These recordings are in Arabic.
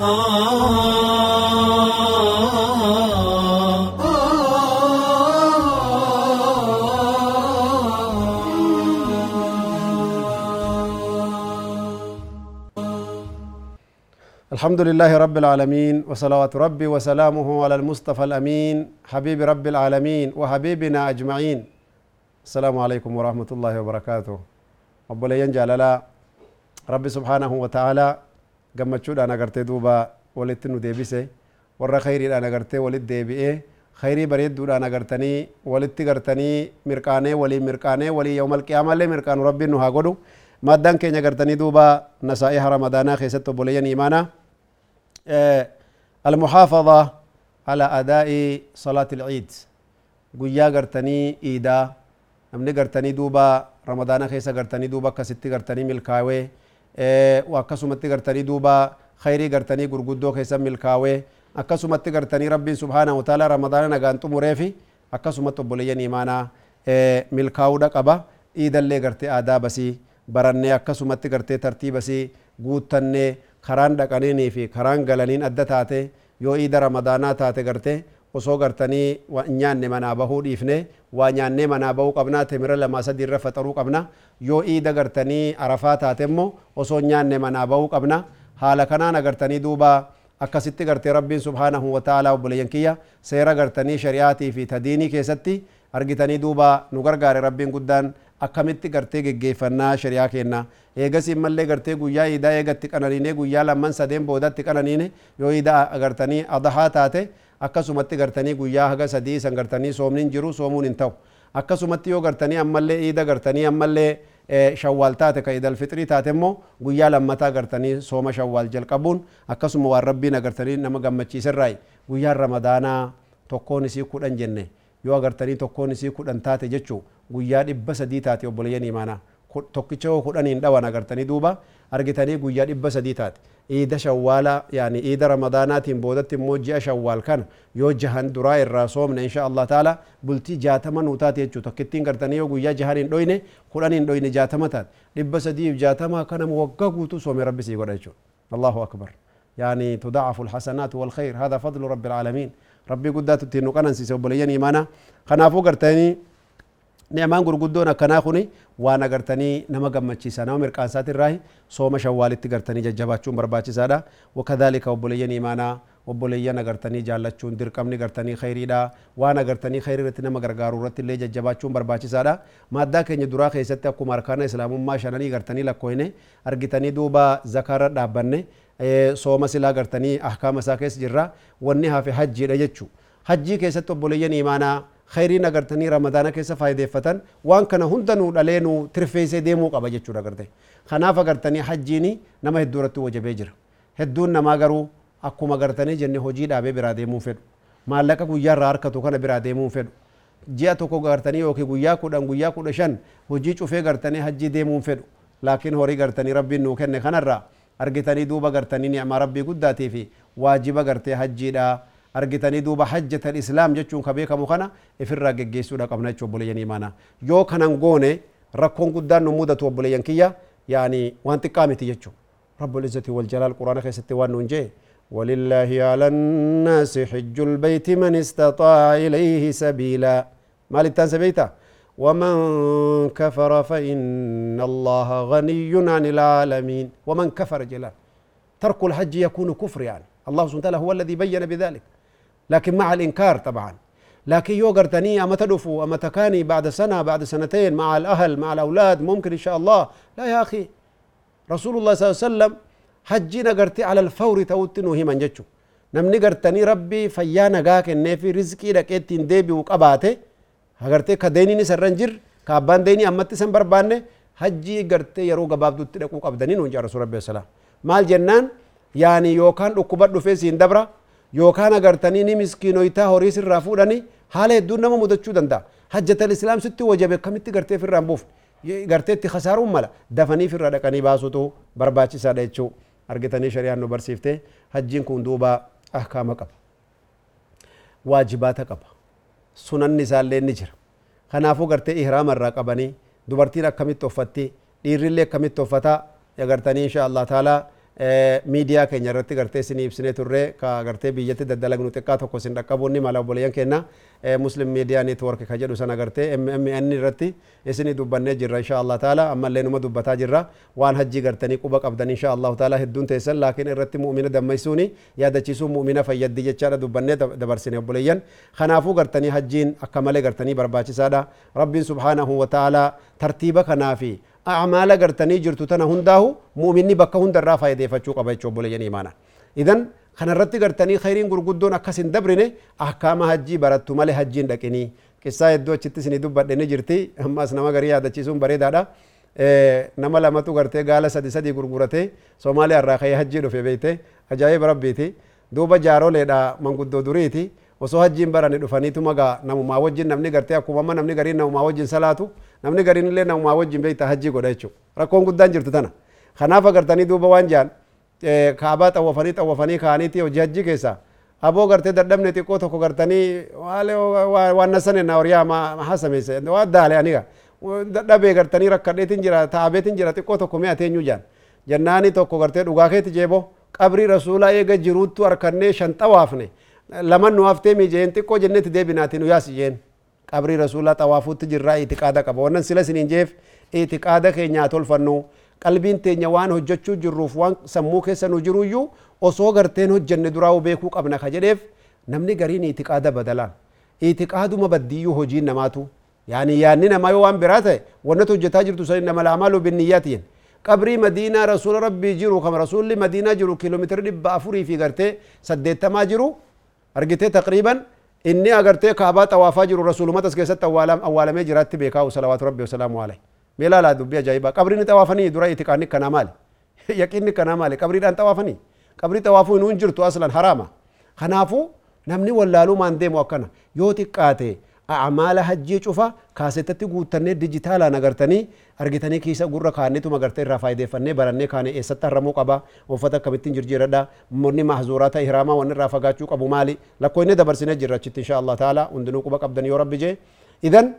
الحمد لله رب العالمين وصلوات ربي وسلامه على المصطفى الأمين حبيب رب العالمين وحبيبنا أجمعين. السلام عليكم ورحمة الله وبركاته. obboleeyyan jaalalaa rabbi subhaanahu wataaalaa gammachuudhaan agartee duuba walitti nu deebise warra khayriidhaan agartee walit deebi'ee khayrii bareedduudhaan agartanii walitti gartanii mirqaanee walii mirqaanee walii yawmal qiyaamallee mirqaanu rabbiin nu haa godhu maddaan keenya agartanii duuba nasaa'ii ramadaanaa keessatti obboleeyyan imaanaa المحافظة على أداء صلاة العيد قويا قرتني إيدا نمني قرتني دوبا رمضان خيسا قرتني دوبا كستي قرتني ملكاوي وأكسمتي قرتني دوبا خيري قرتني قرقودو خيسا ملكاوي أكسمتي قرتني ربي سبحانه وتعالى رمضان نغان تمريفي أكسمت بوليا إيمانا ملكاو دقبا إيدا اللي قرتي آدا بسي برني أكسمتي قرتي ترتيبسي قوتني karaan dhaqaniinii fi karaan galaniin adda taate yoo iida ramadaanaa taate garte osoo gartanii nyaanne manaa bahuu dhiifne waa nyaannee manaa bahuu qabnaa temira lamaa sadii irra faxaruu qabna yoo iida gartanii arafaa taate immoo osoo nyaanne manaa bahuu qabna haala kanaan agartanii duuba akkasitti gartee rabbiin subhaanahu wataalaa obboleeyyan kiyya seera gartanii shari'aatii fi tadiinii keessatti argitanii duuba nu gargaare rabbiin guddaan akkamitti gartee geggeeffannaa shari'aa kenna eegasiin mallee gartee guyyaa iidaa eegatti qananiine guyyaa lamman sadeen boodatti qananiine yoo iidaa agartanii adahaa taate akkasumatti gartanii guyyaa haga sadii isan gartanii soomniin jiru soomuun hin ta'u akkasumatti yoo gartanii ammallee iida gartanii ammallee shawwaal taate ka idal fixrii taate immoo guyyaa lammataa gartanii sooma shawwaal jalqabuun akkasuma waan rabbiin agartanii nama gammachiiserraayi guyyaan ramadaanaa tokkoon isii kudhan jenne yoo agartanii tokkoon isii kudhan taate jechuu guyyaa dhibba sadii taate obboleeyyan imaanaa tokkicha yoo kudhaniin dhawan agartanii duuba argitanii guyyaa dhibba sadii taate shawwaal kana yoo jahan duraa irraa soomne insha allah taala bultii jaatama nuu taate jechuu tokkittiin gartanii yoo guyyaa jahan hin dhoyne kudhan hin dhoyne jaatama taate dhibba sadiif jaatama kanama waggaa guutuu soome rabbi sii godha jechuu allahu akbar يعني تضاعف الحسنات والخير هذا فضل رب العالمين ربي قدات تنو قنن سيسو بليان إيمانا خنافو قرتاني نعمان akkanaa kuni waan agartanii nama gammachiisa nama mirqaansaati irraa sooma shawwaalitti gartanii jajjabaachuun barbaachisaadha wakadhalika obboleeyyan imaanaa obboleeyyan agartanii jaallachuun dirqamni gartanii khayriidha waan agartanii khayrii irratti nama gargaaruu irratti illee jajjabaachuun barbaachisaadha maaddaa keenya duraa keessatti akkuma arkaana islaamummaa shananii gartanii lakkooyne argitanii duuba zakaarra dhaabbanne sooma silaa gartanii ahkaama isaa keessa jirra wanni hafe hajjiidha jechuu hajjii keessatti obboleeyyan imaanaa خيرين أجرتني رمضان كيس فائدة فتن وان كان هندن ولينو ترفيس ديمو قبجة شورا أجرته خناف أجرتني حجيني نما هدورة توجب يجر هدون نما أجرو أكو ما أجرتني جنة هجيل أبي برادي مو فد ما لك أكو يار رارك توكا نبرادي مو فد جيا توكو أجرتني أوكي غويا كودن غويا كودشان هجيل شوفي أجرتني حجي ديمو فد لكن هوري أجرتني ربي نوكن نخنر را. أرجتني دوبا أجرتني نعم ربي قد في. واجب أجرته حجي argitanii duuba hajjatan islaam jechuun ka beekamu kana ifirraa geggeessuudha qabna jechuu obboleeyyan imaana yoo kanan goone rakkoon guddaan nu mudatu obboleeyyan kiyya yaani waan xiqqaa miti jechuu wal jalaal quraana keessatti waan nuun jee ولله على الناس حج البيت من استطاع إليه سبيلا ما للتان سبيتا ومن كفر فإن الله غني عن العالمين ومن كفر جلال ترك الحج يكون كفر يعني الله سبحانه وتعالى هو الذي بين بذلك لكن مع الإنكار طبعا. لكن يوغرتني أما تدفو أما تكاني بعد سنة بعد سنتين مع الأهل مع الأولاد ممكن إن شاء الله. لا يا أخي رسول الله صلى الله عليه وسلم حجي نقرتي على الفور توتن وهي جتشو نمني قرتني ربي فيا نقاك في رزقي لكيت ديبي وقباته. هقرتي كديني نسرنجر كابان ديني أمتي سنبر باني حجي قرتي يرو قبابدو تلقو قبدنين ونجا رسول ربي السلام مال جنان يعني يوكان dhufee siin dabra yookaan agartanii ni miskiinoytaa horii sirraa fuudhanii haala hedduun nama mudachuu danda'a hajjatal islaam sitti wajabe akkamitti gartee firraan buuf gartee itti khasaaruun mala dafanii firra dhaqanii baasutu barbaachisaadha jechuu argitanii shari'aan nu barsiifte hajjiin kun duuba ahkaama qaba waajibaata qaba sunanni isaallee ni jira kanaafuu gartee ihraama irraa qabanii dubartiin akkamitti uffatti dhiirrillee akkamitti uffataa agartanii insha allah taalaa miidiyaa keenya irratti gartee isinii ibsinee turre ka gartee biyyatti daddalagnu xiqqaa tokko isin dhaqqabuun mala obboleeyyan kenna muslim miidiyaa neetwork ka jedhu sana gartee mmn irratti isinii dubbannee jirra insha allah taala ammallee numa dubbataa jirra waan hajjii gartanii quba qabdan insha allahu taala hedduun teessan laakiin irratti mu'mina dammaysuuni yaadachiisuun mu'mina fayyaddi jechaadha dubbannee dabarsine obboleeyyan kanaafuu gartanii hajjiin akka malee gartanii barbaachisaadha rabbiin subhaanahu wa taala tartiiba kanaafi acmaala gartanii jirtu tana hundaahu mu'minni bakka hundarraa faayideeffachuu qaba jechuu obboleeyyan imaana idan kanarratti gartanii khayriin gurguddoon akkas hin dabrine ahkaama hajjii barattu malee hajjiin dhaqinii qissaa hedduu achitti isinii dubbadhe ni jirti ammas nama garii yaadachiisuun bareedaadha nama lamatu gartee gaala sadi sadi gurguratee soomaaliyaa irraa ka'ee hajjii dhufe beeyte ajaa'iba rabbiiti duuba jaaroleedha manguddoo duriiti osoo hajjiin barani dhufaniituma gaa namumaa wajjin namni gartee akkuma namni gariin namumaa wajjin salaatu namni gariin illee namumaa wajjin beeyta hajjii godha jechuudha rakkoon guddaan jirtu tana kanaaf agartanii duuba waan jaan kaabaa xawwafanii xawwafanii kaaniiti hojii hajjii keessa aboo gartee dadhabne xiqqoo tokko gartanii waan nasan na horiyaa hasameesse waan daale aniga dadhabee gartanii rakkadheetin jira taabeetin jira xiqqoo tokko mi'a teenyu jaan jannaani tokko gartee dhugaa keetti jeebo qabrii rasuulaa eega jiruuttu harkannee shan xawaafne laman nu haftee miijeen xiqqoo jennetti deebinaati nu yaasi jeen قبر رسول الله توافوت تجرى اعتقادا كبا ونن سلا سنين جيف اعتقادا كي نعطول فنو قلبين تي نوان هجوچو جروف وان سموك سنو جرو يو وصو غرتين هجن دراو بيكو قبنا خجريف نمني غرين اعتقادا بدلا اعتقادو ما بديو هجين نماتو يعني يعني نما يوان براته ونتو جتاجر تسرين نما العمالو بالنياتين قبري مدينة رسول ربي جيرو كم رسول لي مدينة جيرو كيلومتر دي بافوري في غرته سدت ما جيرو تقريباً inni agartee kaabaa xawaafaa jiru rasuulumatas keessatti awwaalamee jiraatti beekaa'u salawaatu rabbi wasalaamu alayhi meelaa laa dubbii ajaa'ibaa qabriin xawaafanii dura itiqaanni kanaa maali yaqiinni kanaa maali qabriidhaan xawaafanii qabrii xawaafuu hin jirtu aslan haraama kanaafuu namni wallaalumaan deemu akkana yoo xiqqaate acmaala hajjii cufa kaasettatti guuttannee dijitaalaan agartanii argitanii kiisa gurra kaannituma agartee irraa faayideeffannee barannee kaane eessatti harramuu qaba uffata akkamittiin jirjiiradha monni mahzuuraata ihraamaa wanni irraa fagaachuu qabu maali lakkoo inni dabarsinee jirra achitti insha allah taala hundinuu quba qabdan yoo rabbi jee idan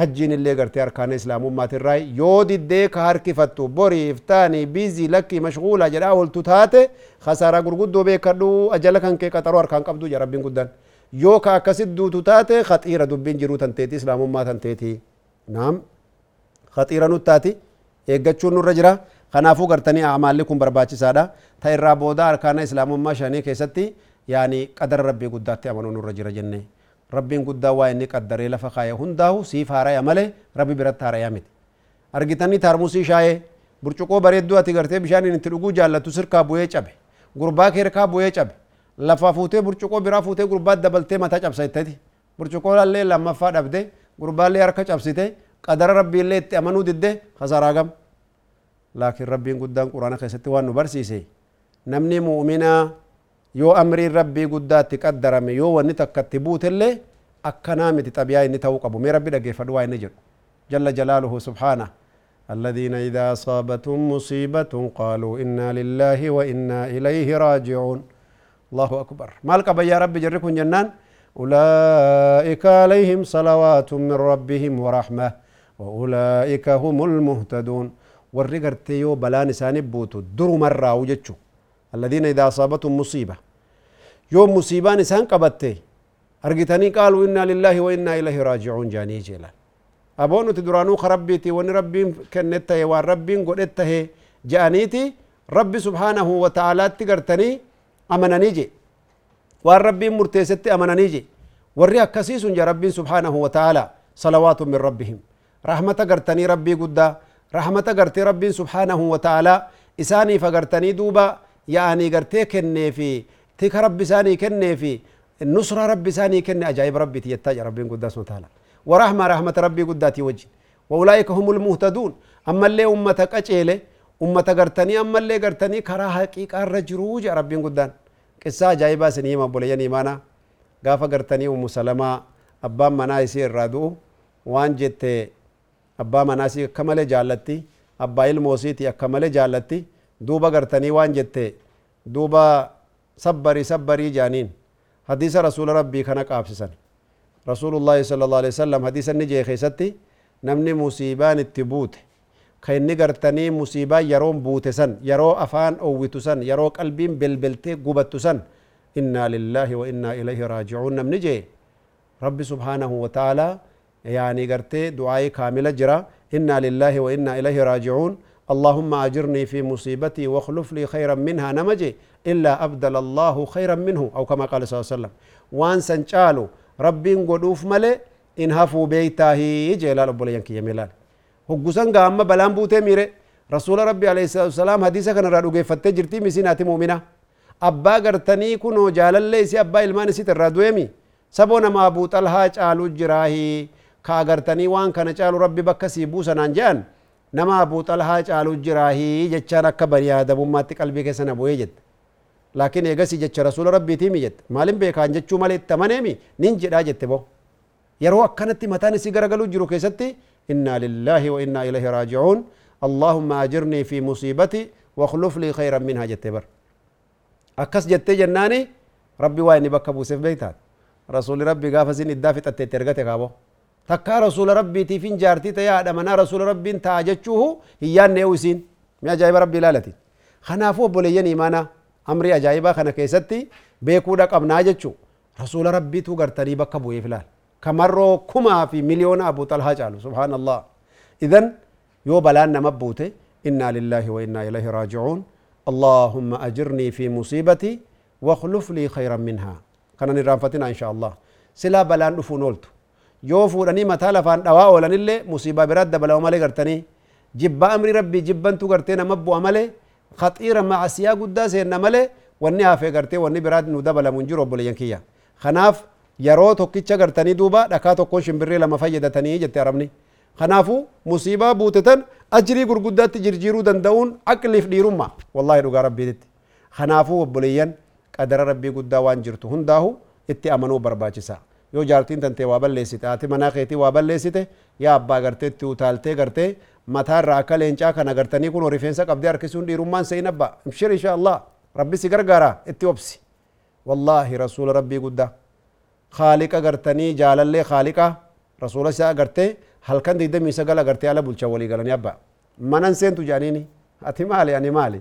hajjiin illee gartee harkaana islaamummaatirraa yoo diddee ka harkifattu boriif taani biizii lakkii mashguula jedhaa oltu taate khasaaraa gurguddoo beekadhu ajala kan kee qaxaroo harkaan qabdu ja rabbiin guddan yoo ka akkasit duutu taate khaxiira dubbiin jiruu tanteeti islaamummaa tanteeti naam khaxiira nuttaati eeggachuun nurra jira kanaafuu gartanii amaalli kun barbaachisaadha ta irraa booda arkaana islaamummaa shanii keessatti yaani qadara rabbii guddaatti amanuu nurra jira jennee rabbiin guddaa waa inni qaddaree lafa kaaya hundaahu siif haaraya malee rabbi biratti haarayaa miti argitanii taarmusii shaayee burcuqoo bareedduu ati gartee bishaan itti dhuguu jaallattu sirkaa bu'ee cabe gurbaa kee hirkaa bu'ee cabe lafa fuutee burcuqoo biraa fuutee gurbaa dabaltee mataa cabsa ittati burcuqoo illee lammaffaa dhabde gurbaallee harka cabsite qadara rabbiillee itti amanuu didde khasaaraa gam laakiin rabbiin guddaan quraana keessatti waan nu barsiise namni mu'minaa yoo amriin rabbii guddaatti qaddarame yoo wanni takka itti buutellee akkanaa miti xabiyaa inni ta'uu qabu mee rabbi dhaggeeffadhu waa inni jedhu jalla jalaaluhu subhaana الذين إذا أصابتهم مصيبة قالوا إنا لله وإنا إليه راجعون الله أكبر مالك يا رب جركم جنان أولئك عليهم صلوات من ربهم ورحمة وأولئك هم المهتدون ورقرت يو بلان ساني بوتو درو مرة وجتشو الذين إذا أصابتهم مصيبة يوم مصيبان سان قبته أرجتني قالوا إنا لله وإنا إليه راجعون جاني جيلا أبون تدرانو خربيتي ون ربي كنته وان ربي قدته جانيتي ربي سبحانه وتعالى تقرتني أمنني جي وأن ربي مرتيستي أمنني جي وري أكسيس جا ربي سبحانه وتعالى صلوات من ربهم. رحمة قرتني ربي قدا. رحمة قرتي ربي سبحانه وتعالى. إساني فقرتني دوبا. يعني قرتي كني في. تيك ربي ساني كني في. النصرة ربي ساني كني. أجايب ربي تيتاج ربي قدا سبحانه وتعالى. ورحمة رحمة ربي قداتي وجه وأولئك هم المهتدون. أما اللي أمتك أجيله أمة قرتني أما اللي قرتني كرا حقيقة رجروج ربي قدان قصة أجايبا سنيما بولياني مانا قافا قرتني أم سلمة أبان منا يسير رادو وان جت أبا مناسي كمالي جالتي أبا الموسيتي أكمالي جالتي دوبا قرتني وان جت دوبا صبري صبري جانين حديث رسول ربي كان قابسسن رسول الله صلى الله عليه وسلم حديث النجي خيستي نمني مصيبان التبوت buute san yeroo afaan owwitu san yeroo qalbiin belbeltee gubattu san innaa lillaahi wa innaa ilayhi raajicuun namni jee rabbi subhaanahu wa ta'aalaa يعني قرتي دعائي كاملة جرا إنا لله وإنا إليه راجعون اللهم أجرني في مصيبتي واخلف لي خيرا منها نمجي إلا أبدل الله خيرا منه أو كما قال صلى الله عليه وسلم وان سنشالو ربي قدوف ملي إن هفو بيتاه جلال أبو لينكي يميلال هقسان قام بلان بوتي ميري رسول ربي عليه الصلاة والسلام حديثة كان رادو فتة جرتي مسيناتي مؤمنة أبا قرتني كنو جالل ليسي أبا إلمان سيت الرادو يمي سبو نما أبو طلحة چالو جراهي ka agartanii waan kana caalu rabbi bakka sii buusanaan je'an nama abuu xalhaa caalu jiraahii jechaan akka banii aadamummaatti qalbii keessa na bu'ee jette laakiin eegasii jecha rasuula rabbiitiimi jette maalin beekaan jechuu malee itti amaneemi nin jedhaa jette bo yeroo akkanatti mataan isii garagaluu jiru keessatti innaa lillaahi wa innaa ilayhi raajicuun allaahumma ajirnii fi musiibati lii khayran minhaa jette bar akkas jettee jennaani rabbi waa inni bakka buuseef beeytaat rasuuli rabbi gaafa sin iddaa fixatte itti ergate kaabo takkaa rasuula rabbiitiifin jaartii ta'ee haadha manaa rasuula rabbiin ta'a jechuuhu hin yaannee'u isiin mi ajaa'iba rabbii ilaalati kanaafuu obboleeyyan imaanaa amrii ajaa'ibaa kana keessatti beekuudha qabnaa jechuu rasuula rabbiitu كمرو كما في مليون ابو طلحه قالوا سبحان الله اذا يو بلان ما إنا لله وإنا إليه راجعون اللهم اجرني في مصيبتي واخلف لي خيرا منها كان رافتنا ان شاء الله سلا بلان دفنولت يو فوراني ما تالا فان دواء ولنله مصيبه برد بلا ما لغرتني جب أمر ربي جبنتو غرتنا مبو عملي خطيرة مع سيا قداس النملة والنها في غرتي والنبي راد ندبل منجر وبلينكيا خناف yeroo tokkicha gartanii duuba dhakaa tokkoon shimbirree lama fayyadatanii jette arabni kanaafu musiibaa buute tan ajrii gurguddaatti jirjiiruu danda'uun aqliif dhiirumma wallahi dhugaa rabbiititti kanaafuu obboleeyyan qadara rabbii guddaa waan jirtu hundaahu itti amanuu barbaachisa yoo jaartiin tantee waa balleessite ati manaa keetii waa balleessite yaa abbaa gartee itti utaaltee gartee mataa irraa akka leencaa kana gartanii kun rifeensa qabdee harkisuun dhiirummaan seyin abba ibshir insha rabbi si gargaara itti obsi wallaahi rasuula rabbii guddaa khaaliqa gartanii jaalallee khaaliqa rasuula isaa gartee halkan digdamii sagal agartee ala bulcha walii galanii abba manan seentu jaaniini ati maali ani maali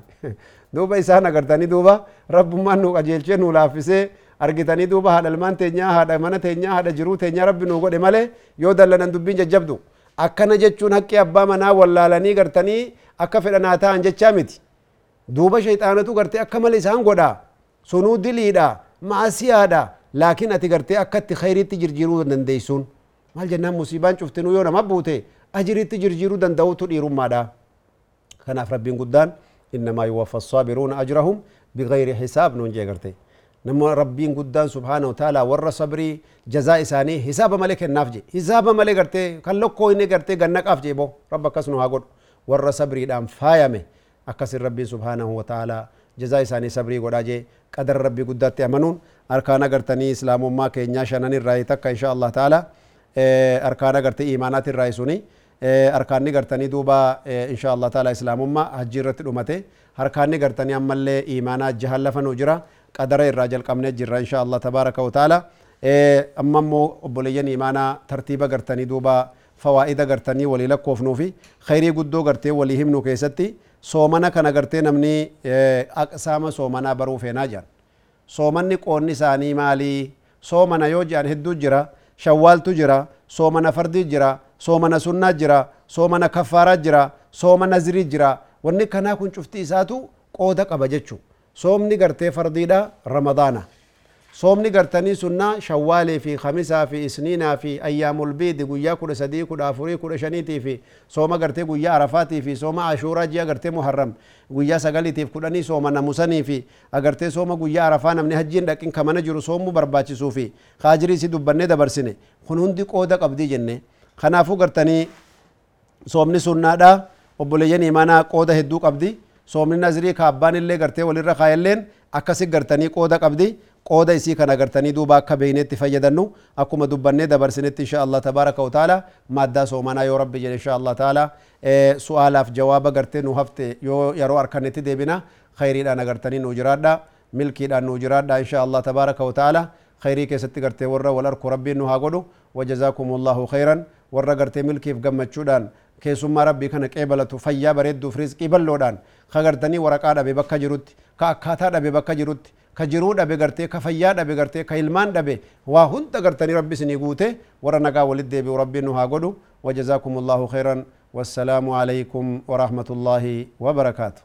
duuba isaan agartanii duuba rabbummaan nu qajeelchee nu laaffisee argitanii duuba haadha ilmaan teenyaa haadha mana teenyaa haadha jiruu teenyaa rabbi nuu godhe malee yoo dallanan dubbiin jajjabdu akkana jechuun haqqi abbaa manaa wallaalanii gartanii akka fedhanaa ta'an jechaa miti duuba shayxaanatu gartee akka malee isaan godha sunuu diliidha maasiyaadha لكن اتقرتي أكدت خيري تجرجيرو دنديسون مال جنان مصيبان شفتنو يونا مبوتي أجري تجرجيرو دندو تريرو مادا. كان افرب بين قدان. إنما يوفى الصابرون أجرهم بغير حساب نون جيغرتي نمو ربين قدان سبحانه وتعالى ور صبري. جزاء ساني حساب ملك النافجي حساب ملك غرتي كان لو كوي ني غرتي غنك افجي بو. ربك اسنو هاغود ور صبري دام فايمه أكسر ربي سبحانه وتعالى. جزاء ساني صبري غداجي قدر ربي قدات يمنون guddaatti amanuun arkaan agartanii islaamummaa keenyaa shanan irraa takka insha allah taala arkaan agartee imaanaat irraa suni harkaanni gartanii duuba insha allah taala islaamummaa hajjii irratti dhumate harkaanni gartanii ammallee imaanaa jahan lafa nu jira qadara irraa jalqabnee jirra insha allah tabaaraka wa taala amma immoo obboleeyyan imaanaa tartiiba gartanii duuba fawaa'ida gartanii walii lakkoofnuu fi khayrii guddoo gartee walii himnu keessatti soomana kana gartee namni aqsaama soomanaa baruu feenaa jedhan soomanni qoonni isaanii maalii soomana yoo jedhan hedduu jira shawwaaltu jira soomana fardii jira soomana sunnaa jira soomana kaffaaraa jira soomana zirii jira wanni kanaa kun cufti isaatu qooda qaba jechuu soomni gartee fardiidha ramadaana soomni gartanii sunnaa shawwaalee fi khamisaa fi isniinaa fi ayyaamul biidi guyyaa kudha sadii kudha afurii kudha shaniitii fi sooma gartee guyyaa arafaatii fi sooma ashuuraa ji'a gartee muharram guyyaa sagaliitiif kudhanii sooma namusanii fi agartee sooma guyyaa arafaa namni hajjiin dhaqin kamana jiru soomuu barbaachisuu fi haajirii si dubbannee dabarsine kun hundi qooda qabdii jenne kanaafuu gartanii soomni sunnaadha obboleeyyan imaanaa qooda hedduu qabdi soomni nazirii ka abbaan illee gartee walirra kaayalleen akkasi gartanii qooda qabdi qooda isii kana gartanii duuba akka beeyneetti fayyadannu akkuma dubbannee dabarsinetti insha Allah tabaaraka wa taala maddaa soomanaa yoo rabbi jedhe insha Allah taala su'aalaaf jawaaba gartee nu hafte yoo yeroo harkanitti deebina khayriidhaan agartanii nu jiraadha milkiidhaan nu jiraadha insha Allah tabaaraka wa taala خيري كيستي قرتي ورا والأركو ربي إنه هاقولو وجزاكم الله خيرا warra gartee milkiif gammachuudhaan keessummaa rabbii kana qeebalatu fayyaa bareedduuf rizqii balloodhaan ka gartanii waraqaa dhabe bakka jirutti ka akkaataa dhabe bakka jirutti ka jiruu dhabe gartee ka fayyaa dhabe gartee ka ilmaan dhabe waa hunda gartanii rabbi isinii guute warra nagaa walit deebi'u rabbiin nu haa godhu وجزاكم الله خيرا والسلام عليكم ورحمة الله وبركاته